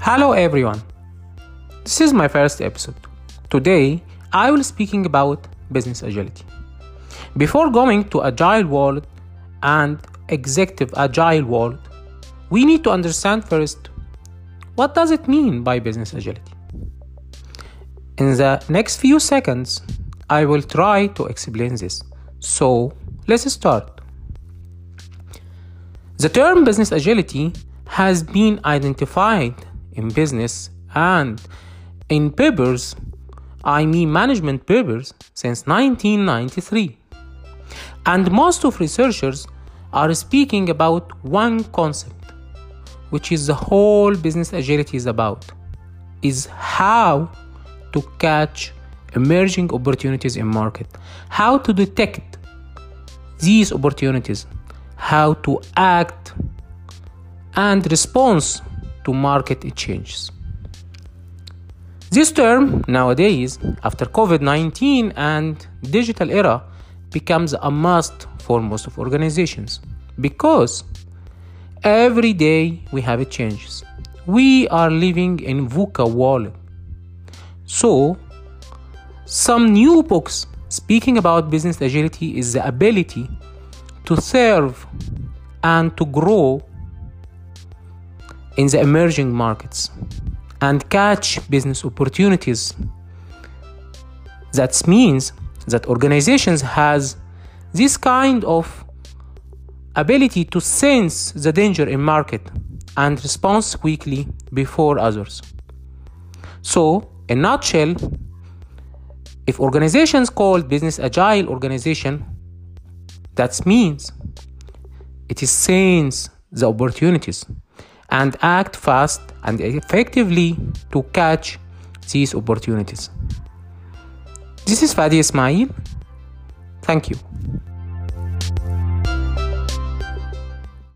Hello everyone. This is my first episode. Today I will be speaking about business agility. Before going to agile world and executive agile world, we need to understand first what does it mean by business agility. In the next few seconds, I will try to explain this. So, let's start. The term business agility has been identified in business and in papers, I mean management papers, since 1993. And most of researchers are speaking about one concept, which is the whole business agility is about, is how to catch emerging opportunities in market, how to detect these opportunities, how to act and respond to market changes. This term nowadays, after COVID 19 and digital era, becomes a must for most of organizations because every day we have changes. We are living in VUCA world. So, some new books speaking about business agility is the ability to serve and to grow in the emerging markets and catch business opportunities. That means that organizations has this kind of ability to sense the danger in market and respond quickly before others. So, in nutshell, if organizations called business agile organization, that means it is sense the opportunities and act fast and effectively to catch these opportunities. This is Fadi Ismail. Thank you.